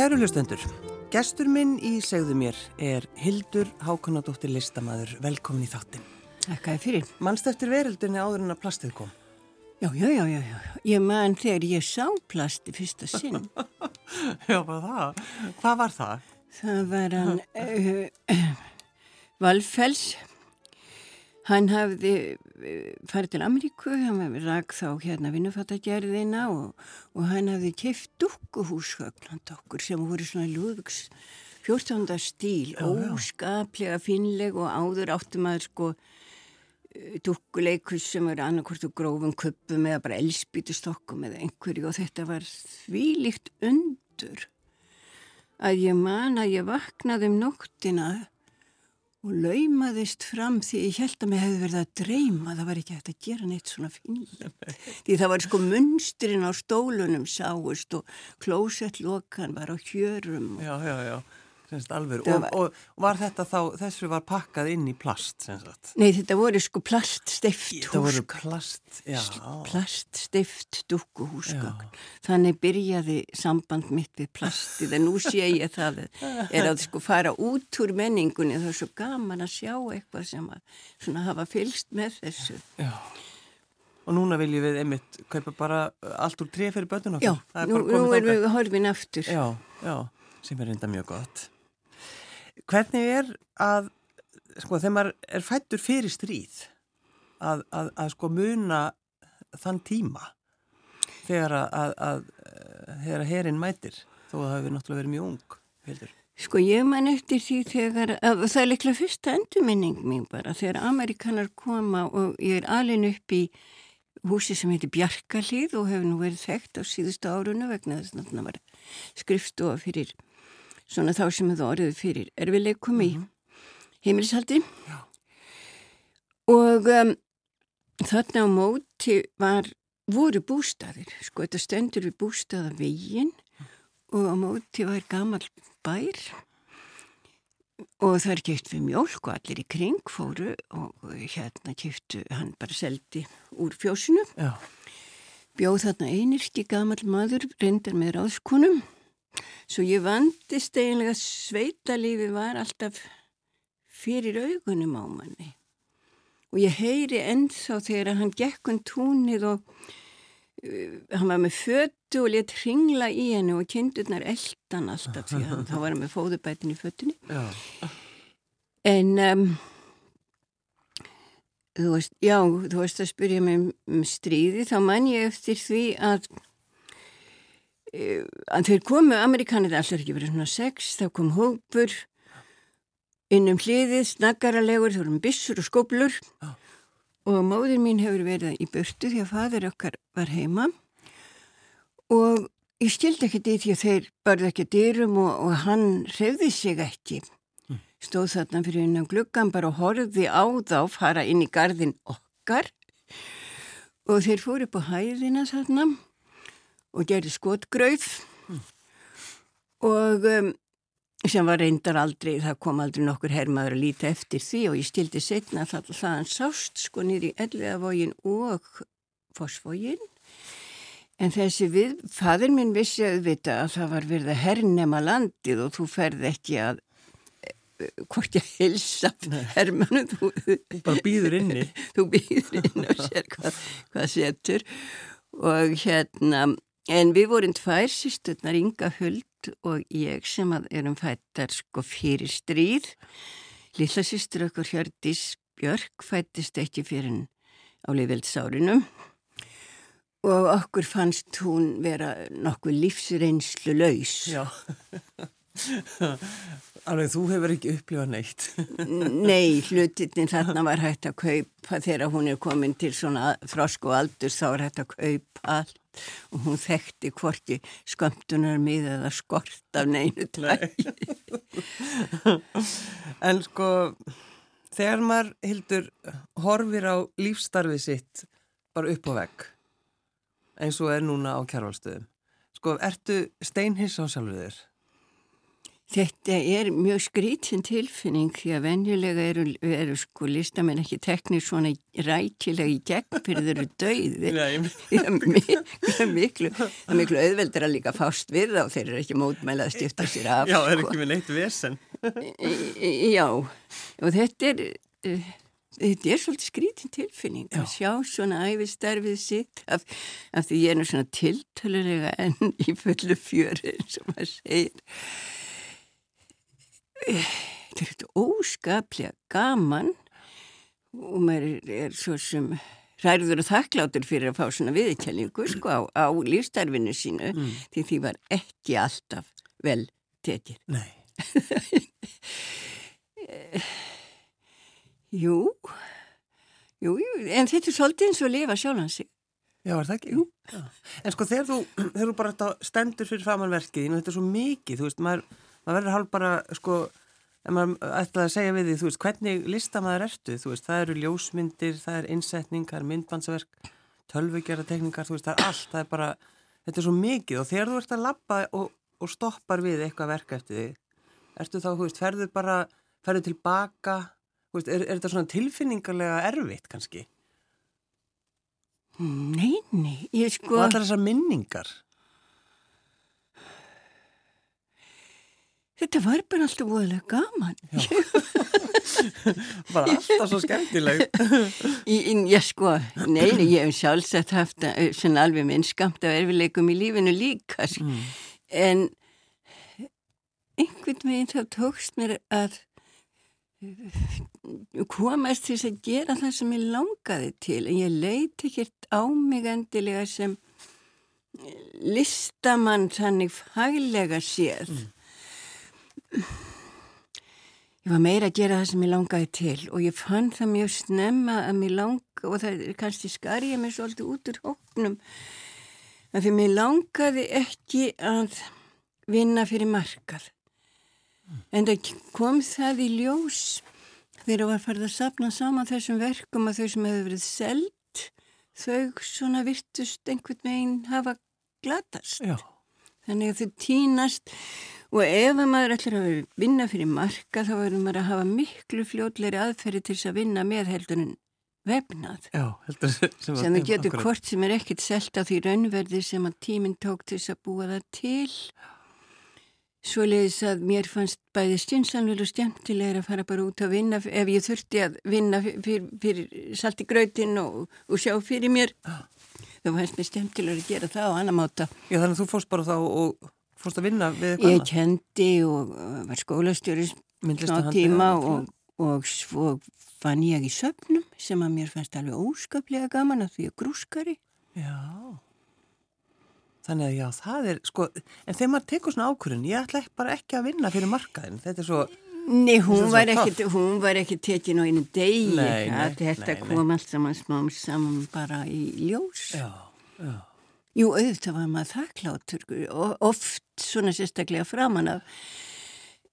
Kæru hlustendur, gestur minn í segðu mér er Hildur Hákonadóttir Listamæður. Velkomin í þáttin. Þakka þér fyrir. Manst eftir veröldinni áður en að plastið kom? Já, já, já, já, já. Ég man þegar ég sá plasti fyrsta sinn. já, bara það. Hvað var það? Það var hann uh, Valfells. Hann hafði uh, farið til Ameríku, hann ræk þá hérna vinnufattagerðina og, og hann hafði keift dukkuhúsgögn okkur sem voru svona lúðugs 14. stíl, já, já. óskaplega finleg og áður áttum að sko dukkuleikus sem eru annarkort og grófum kuppum eða bara elspítustokkum eða einhverju og þetta var þvílikt undur að ég man að ég vaknaði um nóttina og laumaðist fram því ég held að mig hefði verið að dreyma. Það var ekki hægt að gera neitt svona fínlega því það var sko munstrin á stólunum sáist og klósettlokan var á hjörum Já, já, já Og, og, og var þetta þá, þessu var pakkað inn í plast? Nei, þetta voru sko plaststift Þetta voru plast, já. Plaststift dukkuhúsgögn Þannig byrjaði samband mitt við plastið en nú sé ég það er að sko fara út úr menningunni. Það er svo gaman að sjá eitthvað sem að svona hafa fylst með þessu. Já. Og núna viljum við einmitt kaupa bara allt úr tref fyrir börnun okkur. Já, nú, nú erum við horfin aftur. Já, já, sem er reynda mjög gott. Hvernig er að, sko, þegar maður er fættur fyrir stríð, að, að, að sko muna þann tíma þegar að, að þegar herin mætir, þó að það hefur náttúrulega verið mjög ung, heldur? Sko ég man eftir því þegar, það er líklega fyrsta endurminning mín bara, þegar Amerikanar koma og ég er alin upp í húsi sem heitir Bjarkalíð og hefur nú verið þekkt á síðustu árunu vegna þess að það var skrifstofa fyrir svona þá sem það orðið fyrir erfileikum í mm -hmm. heimilishaldi Já. og um, þarna á móti var, voru bústaðir sko þetta stendur við bústaða veginn og á móti var gammal bær og það er kæft við mjölk og allir í kring fóru og hérna kæftu hann bara seldi úr fjósinu Já. bjóð þarna einirki gammal maður reyndar með ráðskonum Svo ég vandist eiginlega sveitalífi var alltaf fyrir augunum á manni. Og ég heyri ennþá þegar hann gekkun túnið og uh, hann var með föttu og létt ringla í hennu og kindurnar eldan alltaf því að þá var hann með fóðubætin í föttunni. Já. En um, þú veist, já, þú veist að spyrja mig um, um stríði, þá man ég eftir því að að þeir komu, Amerikanir allir ekki verið svona sex, þá kom hópur inn um hliðið, snaggaralegur, þá erum bissur og skoblur oh. og móður mín hefur verið í börtu því að fadur okkar var heima. Og ég skildi ekki því því að þeir barði ekki dyrum og, og hann hrefði sig ekki. Mm. stóð þarna fyrir innan gluggan bara og horfði á þá fara inn í gardin okkar. Og þeir fóru upp á hæðina þarna og gerði skotgröð mm. og um, sem var reyndar aldrei, það kom aldrei nokkur herrmaður að líta eftir því og ég stildi setna það að hann sást sko nýri elliðavógin og fosfógin en þessi við, fadur minn vissi að vita að það var verið að hernema landið og þú ferði ekki að eh, hvort ég hilsa hermanu þú, þú bara býður inni. Þú býður inni og sér hvað, hvað setur. Og hérna En við vorum tvær sýsturnar, Inga Huld og ég sem erum fættar sko fyrir stríð. Lilla sýstur okkur Hjördis Björk fættist ekki fyrir á liðveldsárinum og okkur fannst hún vera nokkuð lífsreynslu laus. Já, alveg þú hefur ekki upplifað neitt. Nei, hlutin þarna var hægt að kaupa þegar hún er komin til svona frosk og aldur þá er hægt að kaupa allt og hún þekkti hvorki skömmtunar mið eða skort af neinu træði. en sko, þegar maður hildur horfir á lífstarfið sitt bara upp á vegg, eins og er núna á kjærvalstöðum, sko, ertu steinhiss á sjálfuður? Þetta er mjög skrítin tilfinning því að venjulega eru, eru sko listamenn ekki teknir svona rækilega í gegn fyrir þeir eru döiðir. Það er miklu, miklu, auðveldur að líka fást við þá þeir eru ekki mótmælað að stifta sér af. Já, er sko. ekki með neitt vesen. Já, og þetta er, uh, þetta er svolítið skrítin tilfinning Já. að sjá svona æfistarfið sitt af, af því ég er nú svona tiltölulega enn í fullu fjöru eins og maður segir þetta er óskaplega gaman og maður er svo sem ræður og þakkláttur fyrir að fá svona viðkjælingu sko á, á lífstarfinu sínu mm. því því var ekki alltaf vel tekið. Nei. jú, jú, jú, en þetta er svolítið eins og að lifa sjálfansi. Já, er það ekki? Jú. Já. En sko þegar þú, þegar þú bara stendur fyrir framannverkið, þetta er svo mikið, þú veist, maður maður verður hálf bara, sko, ef maður ætlaði að segja við því, þú veist, hvernig listamæður ertu, þú veist, það eru ljósmyndir, það er innsetning, það er myndbansverk, tölvugjaratekningar, þú veist, það er allt, það er bara, þetta er svo mikið og þegar þú ert að lappa og, og stoppar við eitthvað verk eftir því, ertu þá, þú veist, ferður bara, ferður tilbaka, þú veist, er, er þetta svona tilfinningarlega erfitt kannski? Nei, nei, ég sko... Og allar þessar minningar? Þetta var bara alltaf voðalega gaman. bara alltaf svo skemmtileg. Já sko, neini, ég hef sjálfsagt haft eh, svona alveg minnskamt af erfileikum í lífinu líka. Mm. En einhvern veginn þá tókst mér að eh, komast til að gera það sem ég langaði til. En ég leiti ekkert á mig endilega sem listamann þannig faglega séð. Mm ég var meira að gera það sem ég langaði til og ég fann það mjög snemma að mér langa og það er kannski skar ég mér svolítið út úr hóknum að því mér langaði ekki að vinna fyrir markað. En það kom það í ljós þegar það var farið að sapna saman þessum verkum að þau sem hefur verið seld þau svona virtust einhvern veginn hafa glatast. Já. þannig að þau tínast Og ef maður ætlar að vinna fyrir marka þá verður maður að hafa miklu fljótleiri aðferði til þess að vinna með heldunum vefnað. Já, heldur sem, sem það getur akkurat. hvort sem er ekkit selt á því raunverði sem að tíminn tók til þess að búa það til. Svo leiðis að mér fannst bæði stjórnsanvel og stjæmtilegur að fara bara út að vinna ef ég þurfti að vinna fyrir, fyrir salti grötin og, og sjá fyrir mér. Það fannst mér stjæmtilegur að gera það á annar máta. Já, þannig að þú fórst bara þá og fórst að vinna við eitthvað? Ég kendi og uh, var skólastjóri á tíma og, og svo fann ég í söpnum sem að mér fannst alveg óskaplega gaman að því að grúskari. Já, þannig að já, það er sko, en þegar maður tekur svona ákvörðin, ég ætla bara ekki að vinna fyrir markaðin, þetta er svo... Nei, hún var, ekki, hún var ekki tekin á einu degi, nei, nei, þetta nei, kom allt saman smám saman bara í ljós. Já, já. Jú, auðvitað var maður þakklátur og oft svona sérstaklega framann af.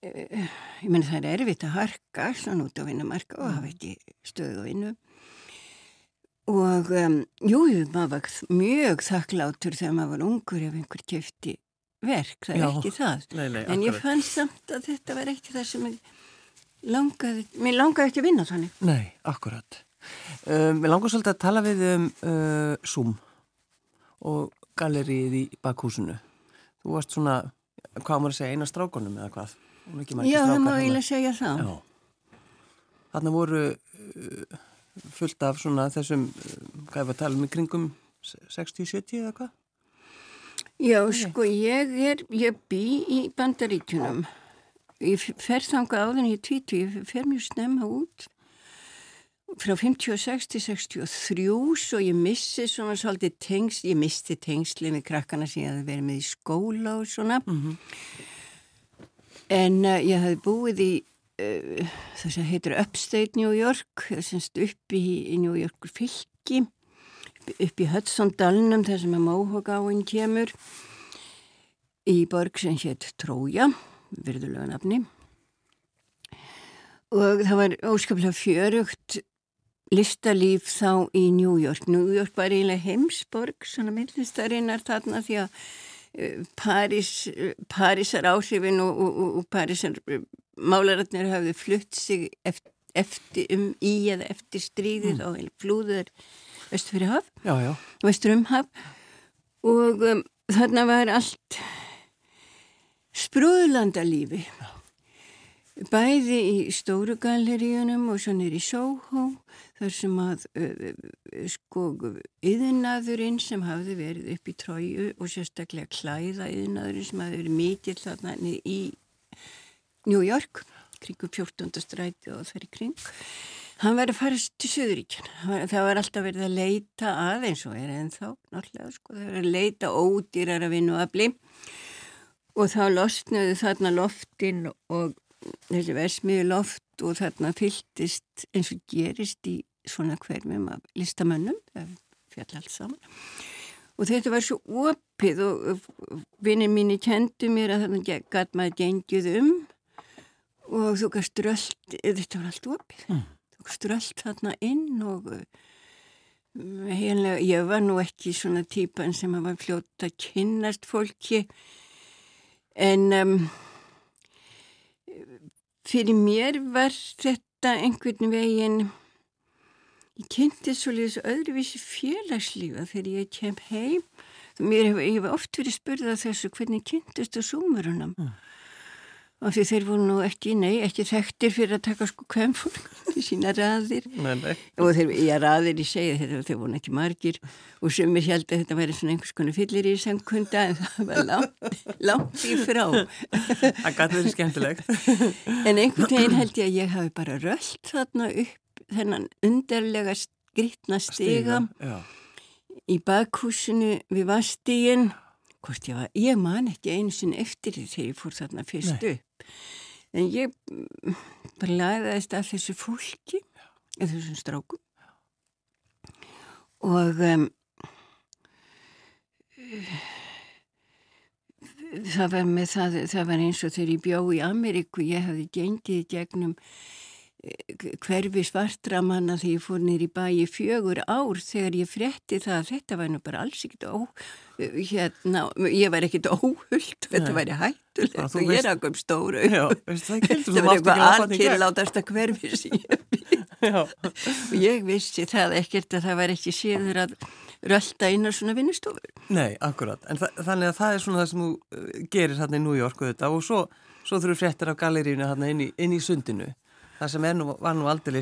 Uh, ég menn það er erfitt að harka svona út á vinnumarka og hafa ekki stöðu að vinna og um, jú, maður var mjög þakklátur þegar maður var ungur ef einhver kefti verk, það er Já, ekki það. Nei, nei, en ég fann samt að þetta var ekki það sem ég langaði mér langaði ekki að vinna þannig. Nei, akkurat. Um, Mér langar svolítið að tala við um uh, Zoom og galerið í bakhúsinu. Þú varst svona, hvað maður að segja, eina strákonum eða hvað? Já, það má eiginlega segja það. Já. Þarna voru uh, fullt af svona þessum, uh, hvað er það að tala um í kringum 60-70 eða hvað? Já, sko, ég er, ég bý í bandaríkunum. Ég fer þanga á þenni í tvítu, ég fer mjög snemma út frá 56 til 63 svo ég missi svona svolítið tengsl, ég misti tengsli með krakkana sem ég hafði verið með í skóla og svona mm -hmm. en uh, ég hafði búið í uh, það sem heitir Upstate New York semst upp í, í New York fylki upp í Hudson-dalnum þar sem að Móhogáinn kemur í borg sem hétt Trója virðulega nafni og það var óskaplega fjörugt listalíf þá í New York. New York var eiginlega heimsborg, svona myndlistarinnar þarna því að París, Parísar áhrifin og, og, og Parísar málararnir hafði flutt sig eftir, eftir um í eða eftir stríðið mm. og flúður vestur fyrir haf, já, já. vestur um haf og um, þarna var allt sprúðlandalífi bæði í stóru galleríunum og svo nýri Soho þar sem að uh, sko yðnaðurinn sem hafði verið upp í tróju og sérstaklega klæða yðnaðurinn sem hafði verið mikill þarna í New York kringum 14. stræti og þar í kring hann var að fara til Suðuríkjana það var alltaf verið að leita að eins og er ennþá náttúrulega sko það var að leita ódýrar að vinna og að bli og þá losnuðu þarna loftin og þessi versmiðu loft og þarna fylltist eins og gerist í svona hverfum af listamönnum fjall allt saman og þetta var svo opið og vinnir mínu kendu mér að þarna gæt maður gengið um og þú gæst rölt þetta var allt opið mm. þú gæst rölt þarna inn og heimlega, ég var nú ekki svona típan sem að var fljóta að kynnast fólki en um, fyrir mér var þetta einhvern veginn ég kynnti svolítið öðruvísi félagslífa þegar ég kem heim. Mér hef, ég hef oft verið spurðað þessu hvernig kynntist á súmurunum mm og því þeir voru nú ekki, nei, ekki þekktir fyrir að taka sko kvemmfólk í sína raðir. Nei, nei. og þeir, ég raðir í segja þeir, þeir voru ekki margir. Og sem ég held að þetta væri svona einhvers konar fyllir í sangkunda en það var langt, langt í frá. Það gæti verið skemmtilegt. En einhvern veginn held ég að ég hafi bara röllt þarna upp þennan undarlega skrítna stiga, stiga í bakhúsinu við vastíginn hvort ég var, ég man ekki einu sinni eftir því þegar ég fór þarna fyrst Nei. upp en ég mm, bara laðaðist að þessu fólki eða þessum strákum og um, það var með það, það var eins og þegar ég bjó í Ameríku, ég hafði gengið gegnum hverfi svartra manna þegar ég fór nýri bæi fjögur ár þegar ég frétti það að þetta væri nú bara alls ekkit ó hérna, ég var ekkit óhullt þetta væri hættulegt og ég er akkur stóru. Þetta var eitthvað alkýrlátasta hverfi sem ég byrði og ég vissi það ekkert að það væri ekki síður að rölda á svona vinnustofur. Nei, akkurat, en þa þannig að það er svona það sem þú uh, gerir hérna í New York og þetta og svo, svo þurfur fréttir af galerínu hérna inn í, inn í sundinu það sem nú, var nú aldrei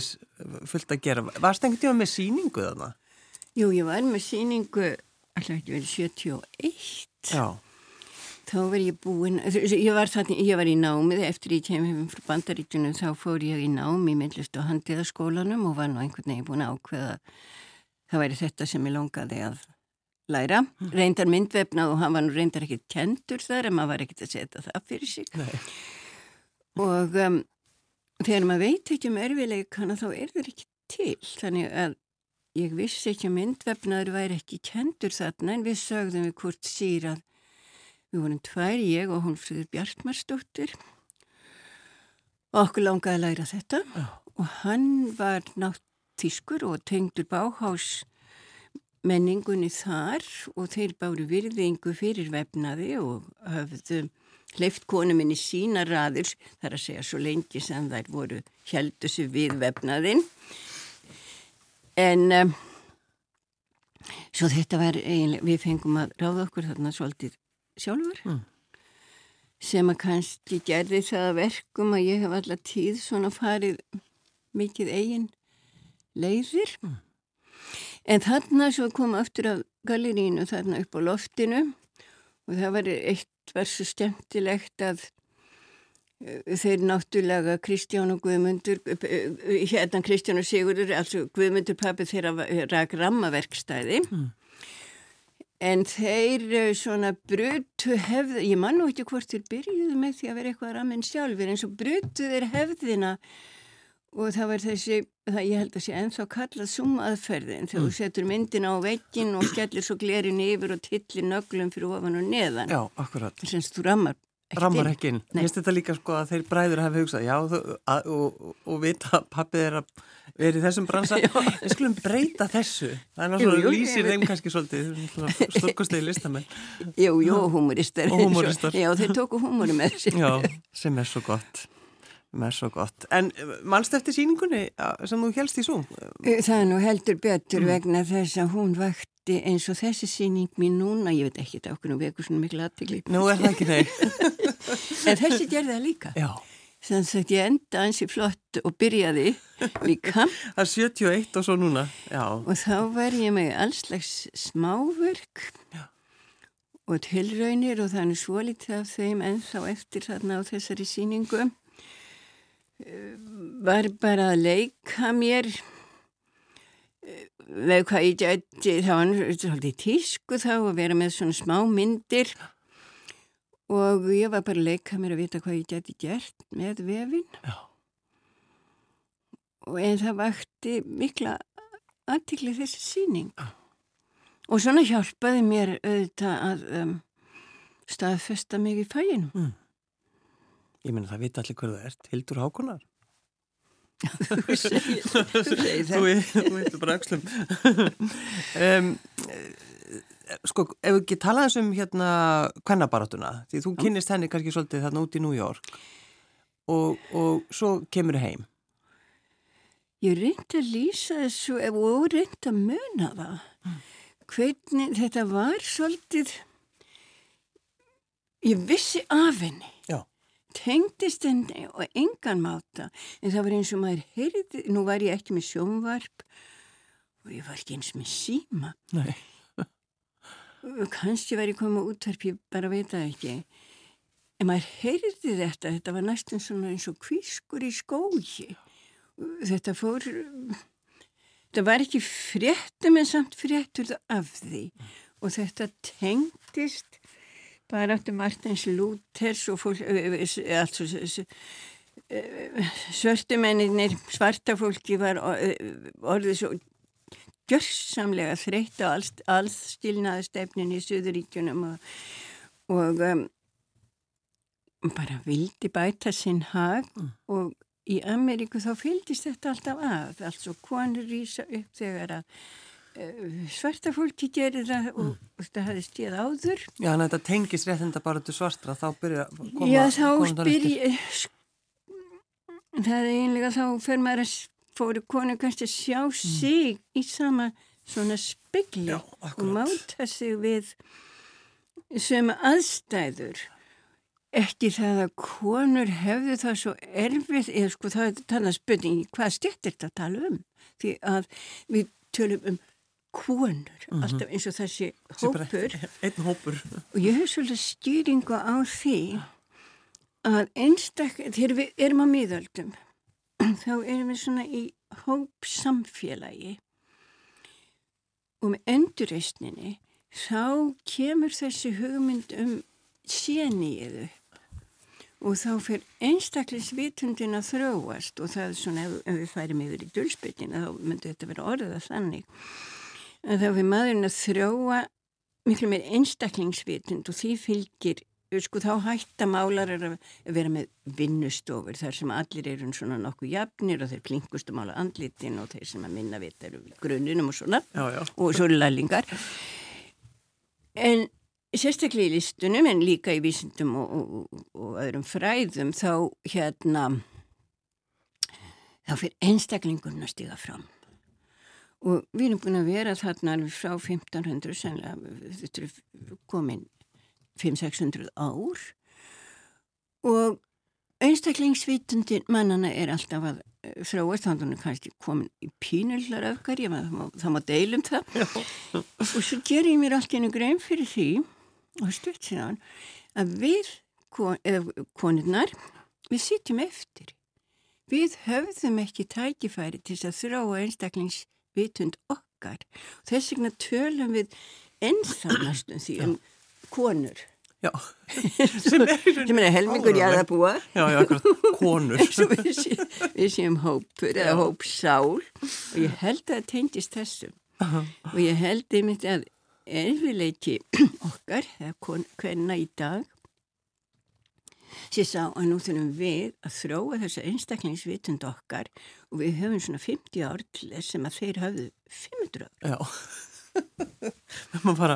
fullt að gera. Varst einhvern tíma með síningu þarna? Jú, ég var með síningu alltaf ekki verið 71 Já Þá var ég búin, ég var, þarna, ég var í námið eftir ég kem hefum frá bandarítunum þá fór ég í námi í myndlist og handiðaskólanum og var nú einhvern veginn búin að ákveða það væri þetta sem ég longaði að læra. Mm. Reyndar myndvefnað og hann var nú reyndar ekkert kentur þar en maður var ekkert að setja það fyrir sig. Nei. Og um, þegar maður veit ekki um erfileikana þá er það ekki til. Þannig að ég vissi ekki að myndvefnaður væri ekki kendur þarna en við sögðum við hvort sír að við vorum tvær, ég og hún friður Bjartmarsdóttir. Og okkur langaði að læra þetta. Já. og hann var nátt tískur og tengdur báhás menningunni þar og þeir báru virðingu fyrir vefnaði og höfðu hleyft konu minni sína raður, þar að segja svo lengi sem þær voru heldu sig við vefnaðinn. En um, svo þetta var eiginlega, við fengum að ráða okkur þarna svolítið sjálfur mm. sem að kannski gerði það verkum að ég hef alla tíð svona farið mikið eigin leiðir. Mm. En þarna svo kom aftur af galerínu þarna upp á loftinu og það var eitt svo skemmtilegt að eh, þeir náttúrulega Kristján og Guðmundur eh, eh, hérna Kristján og Sigurður altså Guðmundur pappi þeirra rak rammaverkstæði mm. en þeir svona brutu hefð ég man nú ekki hvort þeir byrjuðu með því að vera eitthvað rammin sjálfur en svo brutu þeir hefðina og það var þessi, það ég held að sé ennþá kallað sumaðferðin þegar mm. þú setur myndin á veggin og skellir svo glerin yfir og tillir nöglum fyrir ofan og neðan. Já, akkurat. Þess að þú rammar ekki. Rammar ekki. Mér finnst þetta líka sko að þeir bræður hafi hugsað, já, þú, að, og, og, vita að pappið er að erum í þessum bransa, við skulum breyta þessu. Það er náttúrulega lýsir þeim kannski svolítið, stórkostegi listamenn. Jú, jú, humoristar. Og humoristar. Já, þeir tóku humori með þessu. Já, sem er svo gott. Sem er svo gott. En mannst eftir síningunni sem þú helst í Zoom? Það er nú heldur betur mm. vegna þess að hún vakti eins og þessi síning mín núna, ég veit ekki þetta okkur nú vekur svona miklu aðtili. Nú er það ekki þeir. en þessi gerði það líka. Já. Þannig að ég enda ansi flott og byrjaði líka. Það er 71 og svo núna, já. Og þá var ég með allslags smáverk já. og tilraunir og þannig svo litið af þeim ennþá eftir þarna á þessari síningu. Var bara að leika mér eh, hvað ég gæti, það var svolítið tísku þá að vera með svona smá myndir og ég var bara að leika mér að vita hvað ég geti gert með vefin Já. og en það vakti mikla aðtikli þessi síning Já. og svona hjálpaði mér auðvitað að um, staðfesta mig í fæinu mm. Ég menna það vita allir hverðu það ert. Hildur Hákonar Þú segir það Þú veitur bara axlum um, sko, ef við ekki talaðum um hérna kvennabaratuna, því þú kynist henni kannski svolítið þarna út í New York og, og svo kemur þið heim. Ég reyndi að lýsa þessu og reyndi að muna það. Mm. hvernig þetta var svolítið ég vissi af henni. Já. Tengdist henni og engan máta. En það var eins og maður heyrði, nú var ég ekki með sjónvarp og ég var ekki eins með síma. Nei. Kannski væri komið útverf, ég bara veit það ekki. En maður heyrði þetta þetta var næstum svona eins og kvískur í skógi. Þetta fór þetta var ekki fréttum en samt fréttur af því. Og þetta tengdist bara áttu Martins Lúthers og fólk altså, svörtumenninir svarta fólki var orðið svo gjörsamlega þreytt á alls, alls stilnaðastefnin í Suðuríkjunum og, og um, bara vildi bæta sinn hag mm. og í Ameríku þá fylgist þetta alltaf að, altså konur rýsa upp þegar að svarta fólki gerir það og, mm. og þetta hefði stíð áður. Já, en þetta tengis réttinda bara til svartra, þá byrja að koma... Já, þá byrja, það er einlega þá fyrir maður að fóru konu kannski að sjá mm. sig í sama svona spegli Já, og máta sig við sem aðstæður ekki það að konur hefðu það svo erfið eða sko það er talað spurning hvað stjættir þetta að tala um því að við tölum um konur, mm -hmm. alltaf eins og þessi hópur. einn hópur. Og ég hef svolítið stýringu á því að einstak þegar við erum á miðöldum þá erum við svona í hóp samfélagi og með endurreysninni þá kemur þessi hugmynd um séniðu og þá fyrir einstaklisvitundin að þróast og það er svona ef, ef við færim yfir í dölspytina þá myndur þetta vera orða þannig að þá fyrir maðurinn að þróa miklu meir einstaklingsvitund og því fylgir sko þá hætta málar að vera með vinnustofur þar sem allir eru svona nokkuð jafnir og þeir klingust um ála andlitin og þeir sem að minna vita eru gruninum og svona. Já, já. og svo lælingar en sérstaklega í listunum en líka í vísindum og, og, og öðrum fræðum þá hérna þá fyrir einstaklingurinn að stiga fram og við erum búin að vera þarna frá 1500 senlega þetta er komin 500-600 ár. Og einstaklingsvitundin mannana er alltaf að eh, þróast, þannig að hann er kannski komin í pínullar öfgar, ég maður það má deilum það. Og svo ger ég mér allt einu grein fyrir því og stutt síðan að við konurnar við sitjum eftir. Við höfðum ekki tækifæri til að þróa einstaklingsvitund okkar. Þess vegna tölum við ennþannastum því um konur. Já, sem er, er helmingur ég að það búa Já, já, akkurat, konur. Við, sé, við séum hópur eða hópsál og ég held að það tengist þessum og ég held einmitt að erfileiki okkar, eða hvenna í dag sér sá að nú þurfum við að þróa þessa einstaklingsvitund okkar og við höfum svona 50 ár til þess sem að þeir hafðu 500 ár. Já. við máum fara,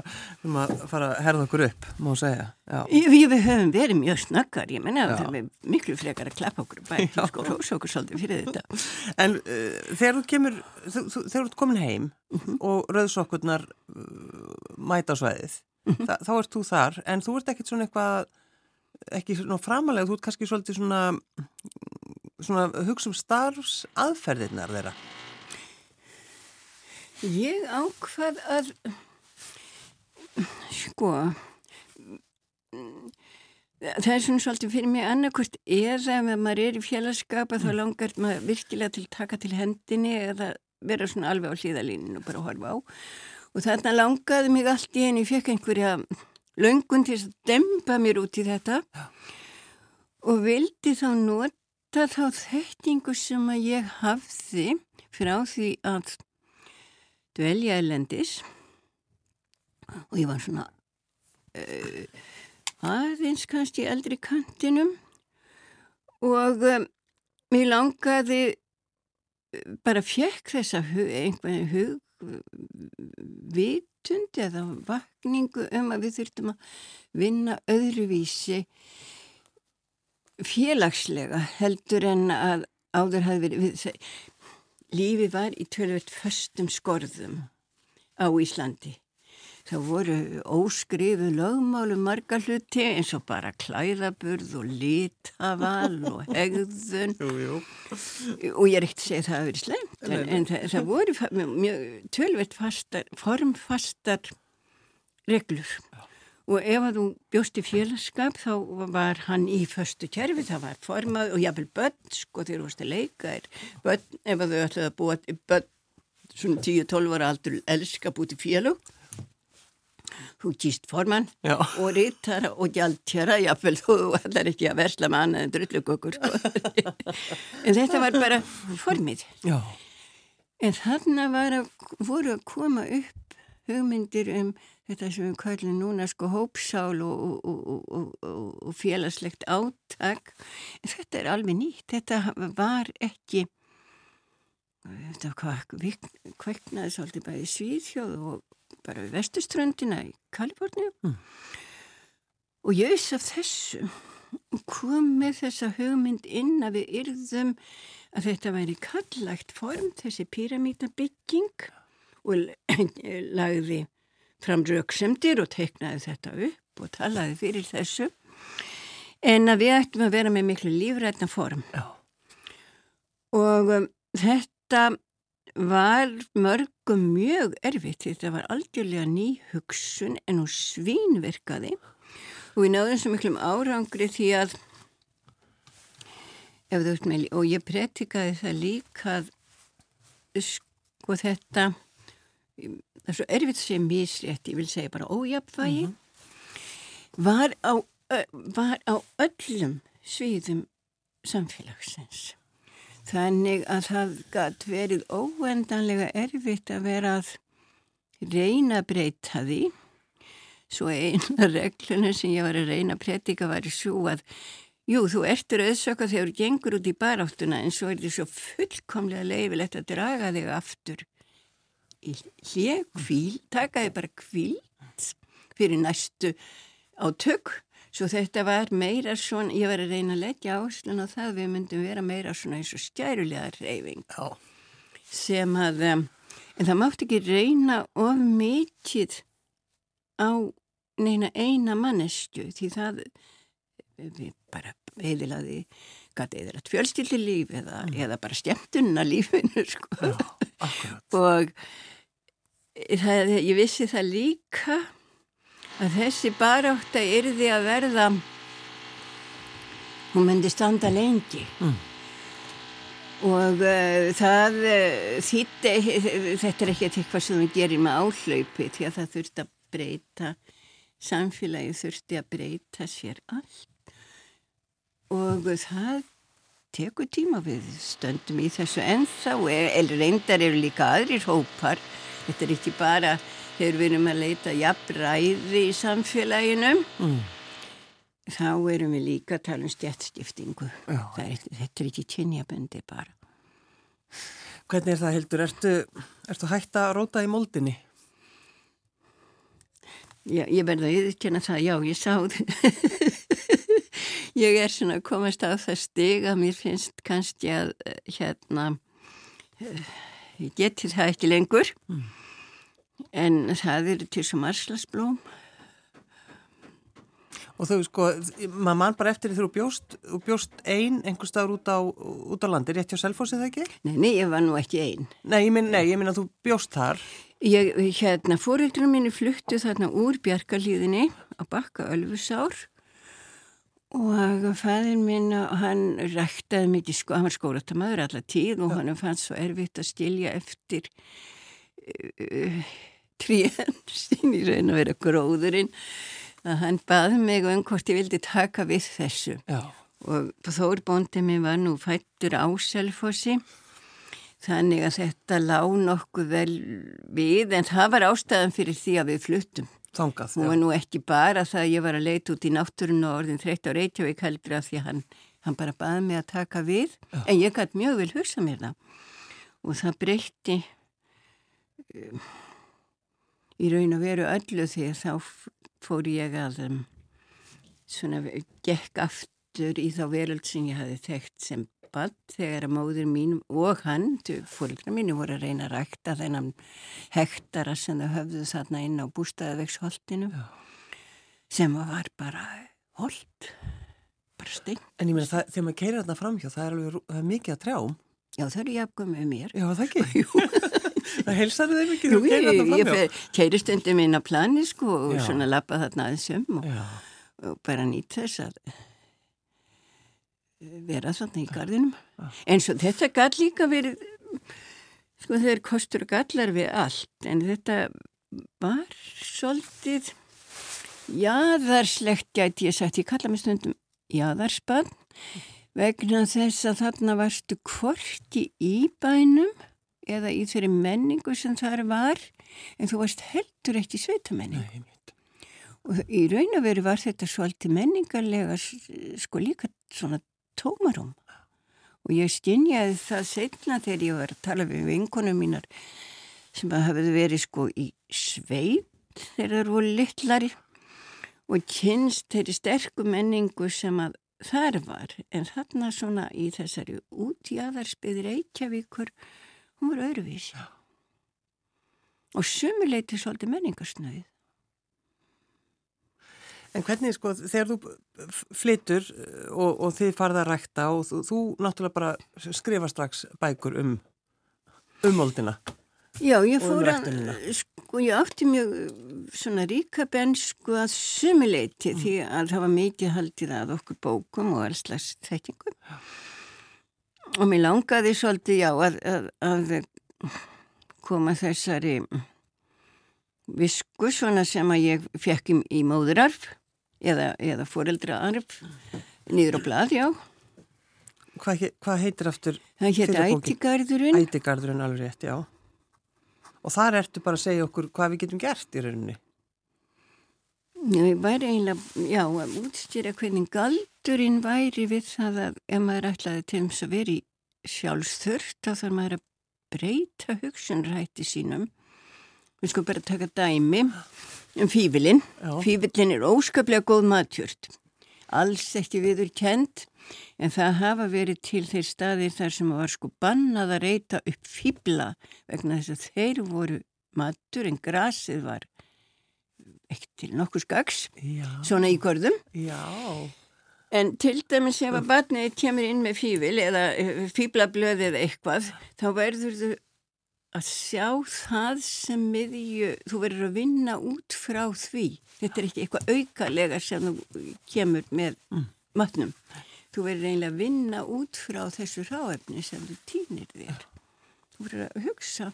fara að herða okkur upp, má segja. Við, við höfum verið mjög snakkar, ég menna að það er miklu frekar að klappa okkur bæk, sko, rósa okkur svolítið fyrir þetta. En uh, þegar þú kemur, þú, þú, þegar þú ert komin heim mhm. -huh. og rauðsokkurnar uh, mæta á sveiðið, -huh. Mhm. þá ert þú þar, en þú ert ekkert svona eitthvað, ekki svona framalega, þú ert kannski svolítið svona, svona hugsa um starfs aðferðirnar þeirra. Ég ákvað að, sko, það er svona svolítið fyrir mig annarkort eða ef maður er í félagskapa þá mm. langar maður virkilega til að taka til hendinni eða vera svona alveg á hlýðalíninu og bara horfa á. Og þarna langaði mig allt í henni, ég fekk einhverja löngun til að dempa mér út í þetta. Já. og vildi þá nota þá þekkingu sem að ég hafði frá því að dvelja elendis og ég var svona uh, aðeins kannski eldri kantinum. Og um, mér langaði bara fjekk þessa hug, einhvern hugvitund eða vakningu um að við þurftum að vinna öðruvísi félagslega heldur en að áður hafi verið við, lífi var í tölvöld förstum skorðum á Íslandi. Það voru óskrifu lögmálum marga hluti eins og bara klæðaburð og litaval og hegðun jú, jú. og ég er ekkert að segja að það hafi verið slemt en, en það, það voru tölvöld formfastar reglur. Já. Og ef að þú bjóst í félagskap þá var hann í förstu kerfi, það var formað og jáfnvel börn, sko þegar þú varst að leika er börn, ef að þau ætlaði að búa börn, svona 10-12 ára aldur elska í félag, þú kýst formann Já. og rítara og gjaldtjara, jáfnvel þú ætlar ekki að versla með annað en drullugökur, sko. en þetta var bara formið. Já. En þarna að, voru að koma upp hugmyndir um þetta sem við kallum núna sko hópsál og, og, og, og félagslegt áttak en þetta er alveg nýtt þetta var ekki þetta kveiknaði svolítið í Svíðhjóð og bara við vestuströndina í Kaliforni mm. og ég veist af þessu kom með þessa hugmynd inn að við yrðum að þetta væri kallagt form þessi pyramítabygging og lagði fram rauksemdir og teiknaði þetta upp og talaði fyrir þessu en að við ættum að vera með miklu lífrætna form Já. og um, þetta var mörgum mjög erfitt þetta var algjörlega ný hugsun en hún svínverkaði og við náðum svo miklum árangri því að með, og ég pretikaði það líka að sko þetta það er svo erfitt segja misrétt, ég vil segja bara ójapvægi, mm -hmm. var, var á öllum sviðum samfélagsins. Þannig að það gætt verið óendanlega erfitt að vera að reyna að breyta því. Svo eina regluna sem ég var að reyna að predika var svo að Jú, þú ertur auðsöka þegar þú gengur út í baráttuna en svo er þetta svo fullkomlega leifilegt að draga þig aftur í hlið, kvíl, takaði bara kvílt fyrir næstu átök svo þetta var meira svona, ég var að reyna að leggja áslun á það við myndum vera meira svona eins og skærulega reyfing Já. sem að en það mátti ekki reyna of mikið á neina eina mannesku því það við bara eðilaði gæti eðilagt fjölskyldi líf eða, mm. eða bara stjæmtunna lífinu sko. Já, og það, ég vissi það líka að þessi barátta yrði að verða hún myndi standa lengi. Mm. og uh, það uh, þýtti, þetta er ekki eitthvað sem við gerum með áhlaupi því að það þurfti að breyta samfélagi þurfti að breyta sér allt. Og það tekur tíma við stöndum í þessu ennþá eða reyndar eru líka aðrir hópar. Þetta er ekki bara þegar við erum að leita jafnræði í samfélaginu. Mm. þá erum við líka að tala um stjættstiftingu. Þetta er ekki kynjaböndi bara. Hvernig er það, Hildur? Ertu, ertu hægt að róta í moldinni? Já, ég verði að yfirkjöna það, já, ég sá ég er svona að komast á það stig að mér finnst kannski að eh, hérna uh, ég geti það ekki lengur mm. En það eru til sem arslasblóm Og þau sko, maður mann bara eftir því þú bjóst, bjóst einn einhver staður út á, út á landi, rétt hjá Selfosið ekki? Nei, nei, ég var nú ekki einn. Nei, ég minna að þú bjóst þar. Ég, hérna, fóreldrunum mínu fluttu þarna úr Bjarkalíðinni á bakka Ölfusár og fæðin minn, hann ræktaði mikið, sko, hann var skóratamöður allar tíð og hann fannst svo erfitt að skilja eftir trían sín í raun að vera gróðurinn að hann baði mig um hvort ég vildi taka við þessu. Já. og þór bóndið mér var nú fættur á Selfossi þannig að þetta lág nokkuð vel við en það var ástæðan fyrir því að við fluttum. Þangað, og nú ekki bara það að ég var að leita út í náttúrun og orðin 13 á Reykjavík heldur að því að hann, hann bara baði mig að taka við. Já. en ég gæti mjög vel hugsa mér það. Og það breytti í raun að veru öllu því að þá fór ég að um, svona gekk aftur í þá veröld sem ég hafi þekkt sem bad þegar að móður mín og hann, fólkna mínu voru að reyna að rækta þennan hektara sem þau höfðu þarna inn á bústæðavegsholtinu sem var bara hold, bara stein. En ég meina það, þegar maður keirir þarna framhjá, það er alveg það er mikið að trjám. Já, þau eru jafnkum með mér. Já, það ekki. Jú. Það keirir þarna framhjá? Jú, ég keiri stundum inn á plani sko og Já. svona lappa þarna aðeins um og, og bara nýtt þess að vera þarna í gardinum. En svo þetta gall líka verið, sko þeir kostur gallar við allt en þetta var svolítið jaðarslegt gæti ég sagt, ég kalla mig stundum jaðarspann vegna þess að þarna varstu kvorti í bænum eða í þeirri menningu sem þar var en þú varst heldur ekki sveitamenning. Og í raun og veru var þetta svolítið menningarlega sko líka svona tómarum og ég stinjaði það setna þegar ég var að tala við vinkonum mínar sem hafði verið sko í sveit þegar það voru littlari og kynst þeirri sterku menningu sem að þar var. En þarna svona í þessari útjæðarspiðir Eikjavíkur hún var öðruvísi. Já. og sumuleiti svolítið menningarsnöð En hvernig sko þegar þú flytur uh, og, og þið farða að rækta og þú, þú náttúrulega bara skrifa strax bækur um umóldina Já, ég fór um að, sko, ég átti mjög svona ríka bensku að sumuleiti mm. því að það var mikið haldið að okkur bókum og alls slags þektingum og mér langaði svolítið já að, að, að koma þessari visku svona sem að ég fekk í, í móðurarf eða, eða foreldraarf nýður á blad, já. Hvað hva heitir aftur? Það heitir Ætigarðurinn. Ætigarðurinn, alveg rétt, já. Og þar ertu bara að segja okkur hvað við getum gert í rauninni ég væri eiginlega, já, að útstýra hvernig galdurinn væri við það að ef maður ætlaði til þess að veri sjálfsþurft þá þarf maður að breyta hugsunrætti sínum. Við sko bara taka dæmi um fývilinn. Fývilinn er óskaplega góð matjört. Alls ekki viður kent en það hafa verið til þeir staðir þar sem var sko bannað að reyta upp fýbla vegna þess að þeir voru matur en grasið var ekkert til nokkuð skags, svona í gorðum. Já. En til dæmis ef að batnið kemur inn með fývil eða eh, fýblablöð eða eitthvað, þá verður þú að sjá það sem miðju, þú verður að vinna út frá því. Þetta er ekki eitthvað aukalega sem þú kemur með mm. matnum. Þú verður eiginlega að vinna út frá þessu ráefni sem þú týnir þér. Þú verður að hugsa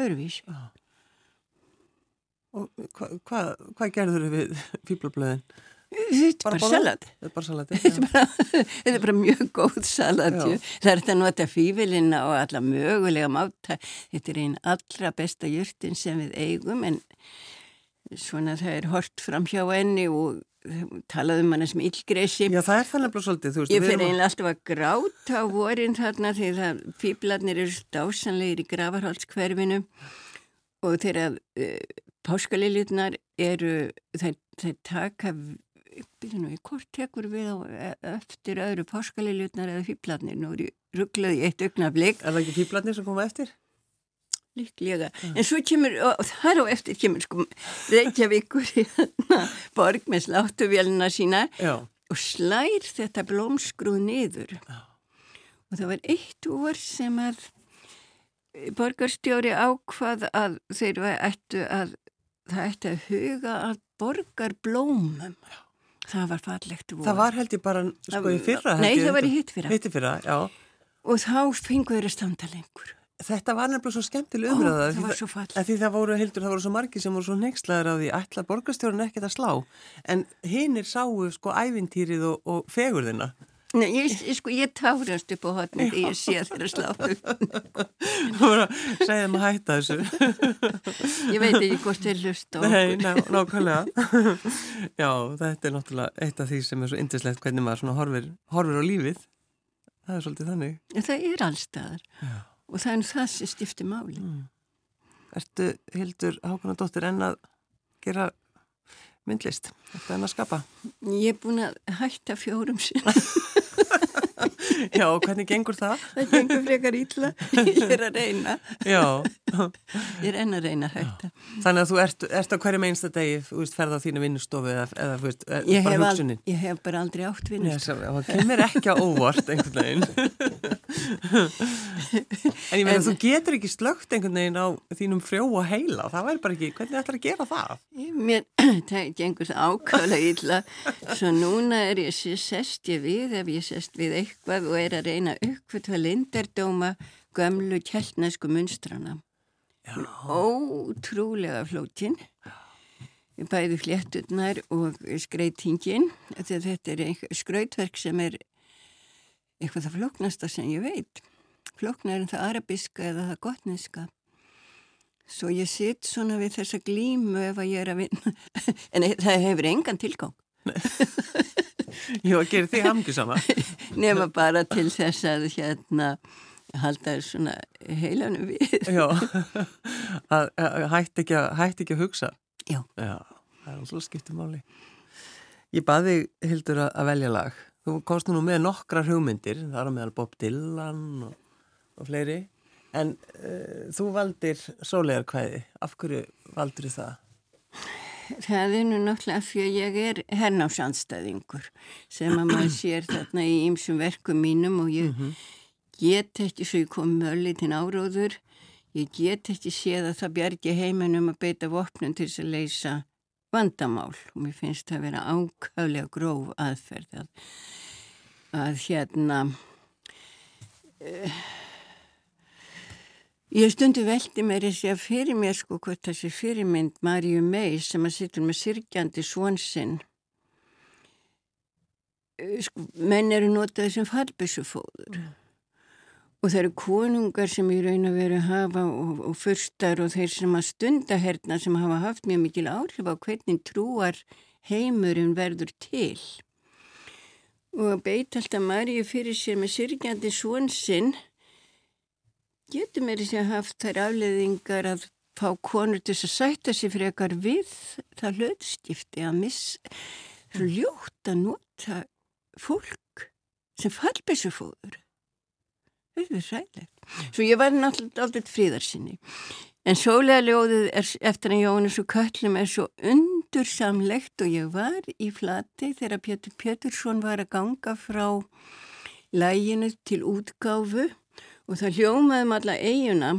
örfís. Já. Og hvað hva, hva gerður við fýblablöðin? Þetta er bara salat. Þetta er bara salat, Þetta er bara mjög góð salat. Það er þetta að nota fývilina og alla mögulega máta. Þetta er einn allra besta júrtin sem við eigum en svona það er hort fram hjá henni og talaðu um hana sem illgresi. Já, það er þannig bara svolítið, þú veist. Ég fyrir einlega alltaf að gráta á vorin þarna því það fýblarnir eru stásanlegir í gravarhaldskverfinu og þegar uh, páskaliljurnar eru, þeir, þeir taka, byrju nú, hvort tekur við á eftir öðru páskaliljurnar eða fýblarnir, nú eru rugglaði eitt augnablík. Er það ekki fýblarnir sem koma eftir? Líklega, en svo kemur, og þar á eftir kemur sko Reykjavíkur í hérna borg með sláttuvélina sína Já. og slær þetta blómskrúð niður. Já. Og það var eitt úr sem að borgarstjóri ákvað að þeir ættu að, það ættu að huga að borgar blómum. Það var fallegt úr. Það var held ég bara, sko, í fyrra. Nei, það var í hitt fyrra. Hitt fyrra, já. Og þá fengur þeir að standa lengur. Þetta var nefnilega svo skemmtileg umræða. Ó, það var svo fall. Því það voru, hildur, það voru svo margi sem voru svo nexlaður á því ætla borgarstjórun ekkert að slá. En hinnir sáu sko ævintýrið og, og fegurðina. Nei, ég, sko, ég tárast upp á hotni því ég sé þeirra sláðu. Þú voru að segja maður hætta þessu. Ég veit ekki hvort þeir hlust á okkur. Nei, ná, nákvæmlega. Já, þetta er náttúrulega eitt af því sem er svo indislegt hvernig maður horfir, horfir á lífið. Það er svolítið þannig. Það er allstaðar. Já og það er það sem stiftir máli mm. Ertu, Hildur Hákonadóttir, enn að gera myndlist? Ertu enn að skapa? Ég er búin að hætta fjórum sín Já, hvernig gengur það? Það gengur frekar ítla, ég er að reyna. Já. Ég er enn að reyna hætta. Þannig að þú ert, ert á hverju meinsta degi, þú veist, ferða á þínu vinnustofu eða, eða veist, ég bara hugsunin? Ég hef bara aldrei átt vinnustofu. Það kemur ekki á óvart einhvern veginn. en ég meina, en, þú getur ekki slögt einhvern veginn á þínum frjóa heila, það væri bara ekki, hvernig ætlar að gera það? Mér, það gengur ákvæmlega ítla, svo núna er ég sest ég við, ef ég sest við eitthvað og er að reyna uppfutva lindardóma gömlu kjellnesku munstrana. Ótrúlega flókin. Bæði flétturnar og skreitingin. Þetta er skrautverk sem er eitthvað það flóknasta sem ég veit. Flóknar en það arabiska eða það gotniska. Svo ég sitt svona við þessa glímu ef að ég er að vinna. En það hefur engan tilgang. Jú, að gera þig hamngi sama. Nefna bara til þess að hérna halda þér svona heilanum við. Já, að, að hætti ekki, ekki að hugsa. Já. Já, það er alveg skiptið máli. Ég baði Hildur að velja lag. Þú komst nú með nokkrar hugmyndir, það er meðal Bob Dylan og, og fleiri. En uh, þú valdir sólegarkvæði. Af hverju valdur það? Það er nú náttúrulega fyrir að ég er hernásandstæðingur sem að maður sér þarna í ymsum verkum mínum og ég -hmm. get ekki svo ég kom þinn áróður ég get ekki séð að það bjargi heiminum að beita vopnum til þess að leysa vandamál og mér finnst það að vera ákvæðlega gróf aðferð að, að hérna uh, Ég stundi veldi mér þessi að fyrir mér sko hvort þessi fyrirmynd Marju May sem að sittur með sirkjandi svonsinn eh, sko, menn eru notaði sem fallbissufóður mm. og það eru konungar sem í raun að veru hafa og, og fyrstar og þeir sem að stunda herna sem hafa haft mjög mikil áhrif á hvernig trúar heimurinn verður til og að beita alltaf Marju fyrir sér með sirkjandi svonsinn getur mér þessi að haft þær afleðingar að fá konur til að sætta sér frekar við það hlutskipti að miss ljótt að nota fólk sem fallbessufóður þetta er sælægt svo ég var náttúrulega aldrei fríðarsinni en sólega ljóðið er, eftir að Jónis og Köllum er svo undursamlegt og ég var í flati þegar Pétur Pétursson var að ganga frá læginu til útgáfu og það hljómaðum alla eiguna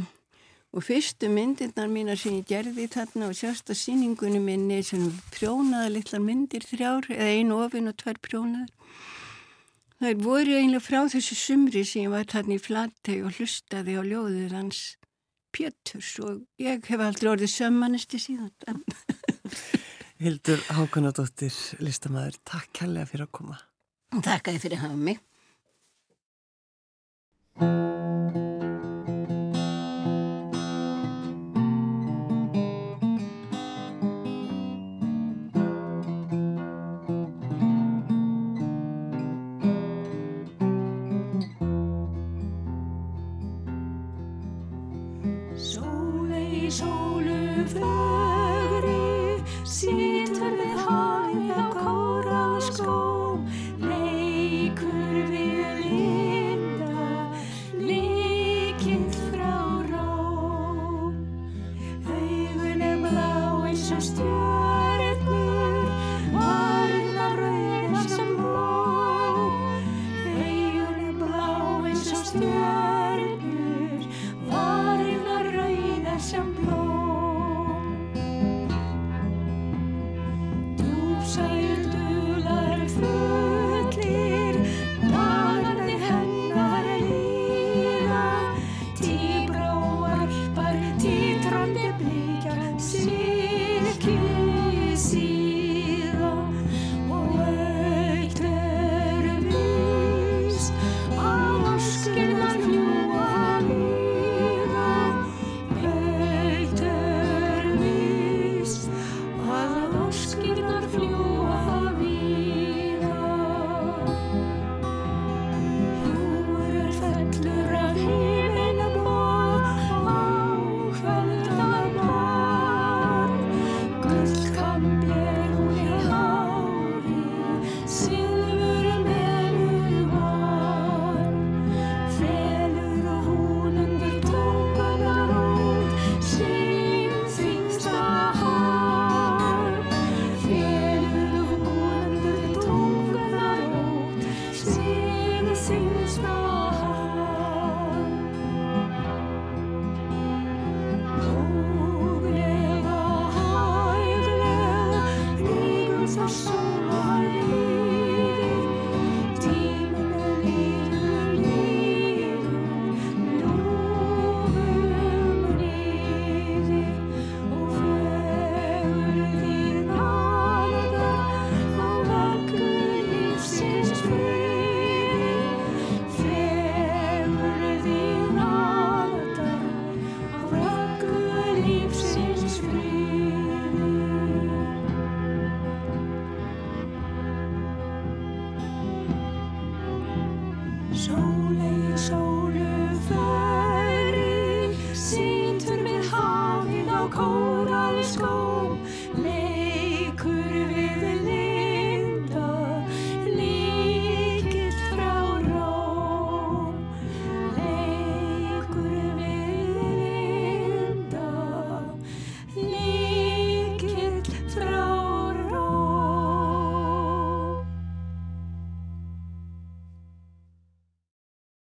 og fyrstu myndirnar mína sem ég gerði þarna og sérsta síningunni minni sem prjónaða litlar myndir þrjár eða einu ofin og tvær prjónaðar. Það voru einlega frá þessu sumri sem ég var þarna í flatteg og hlustaði á ljóðið hans Péturs og ég hef aldrei orðið sömmanesti síðan. Hildur Hákonadóttir listamæður, takk kærlega fyrir að koma. Takk að þið fyrir að hafa mig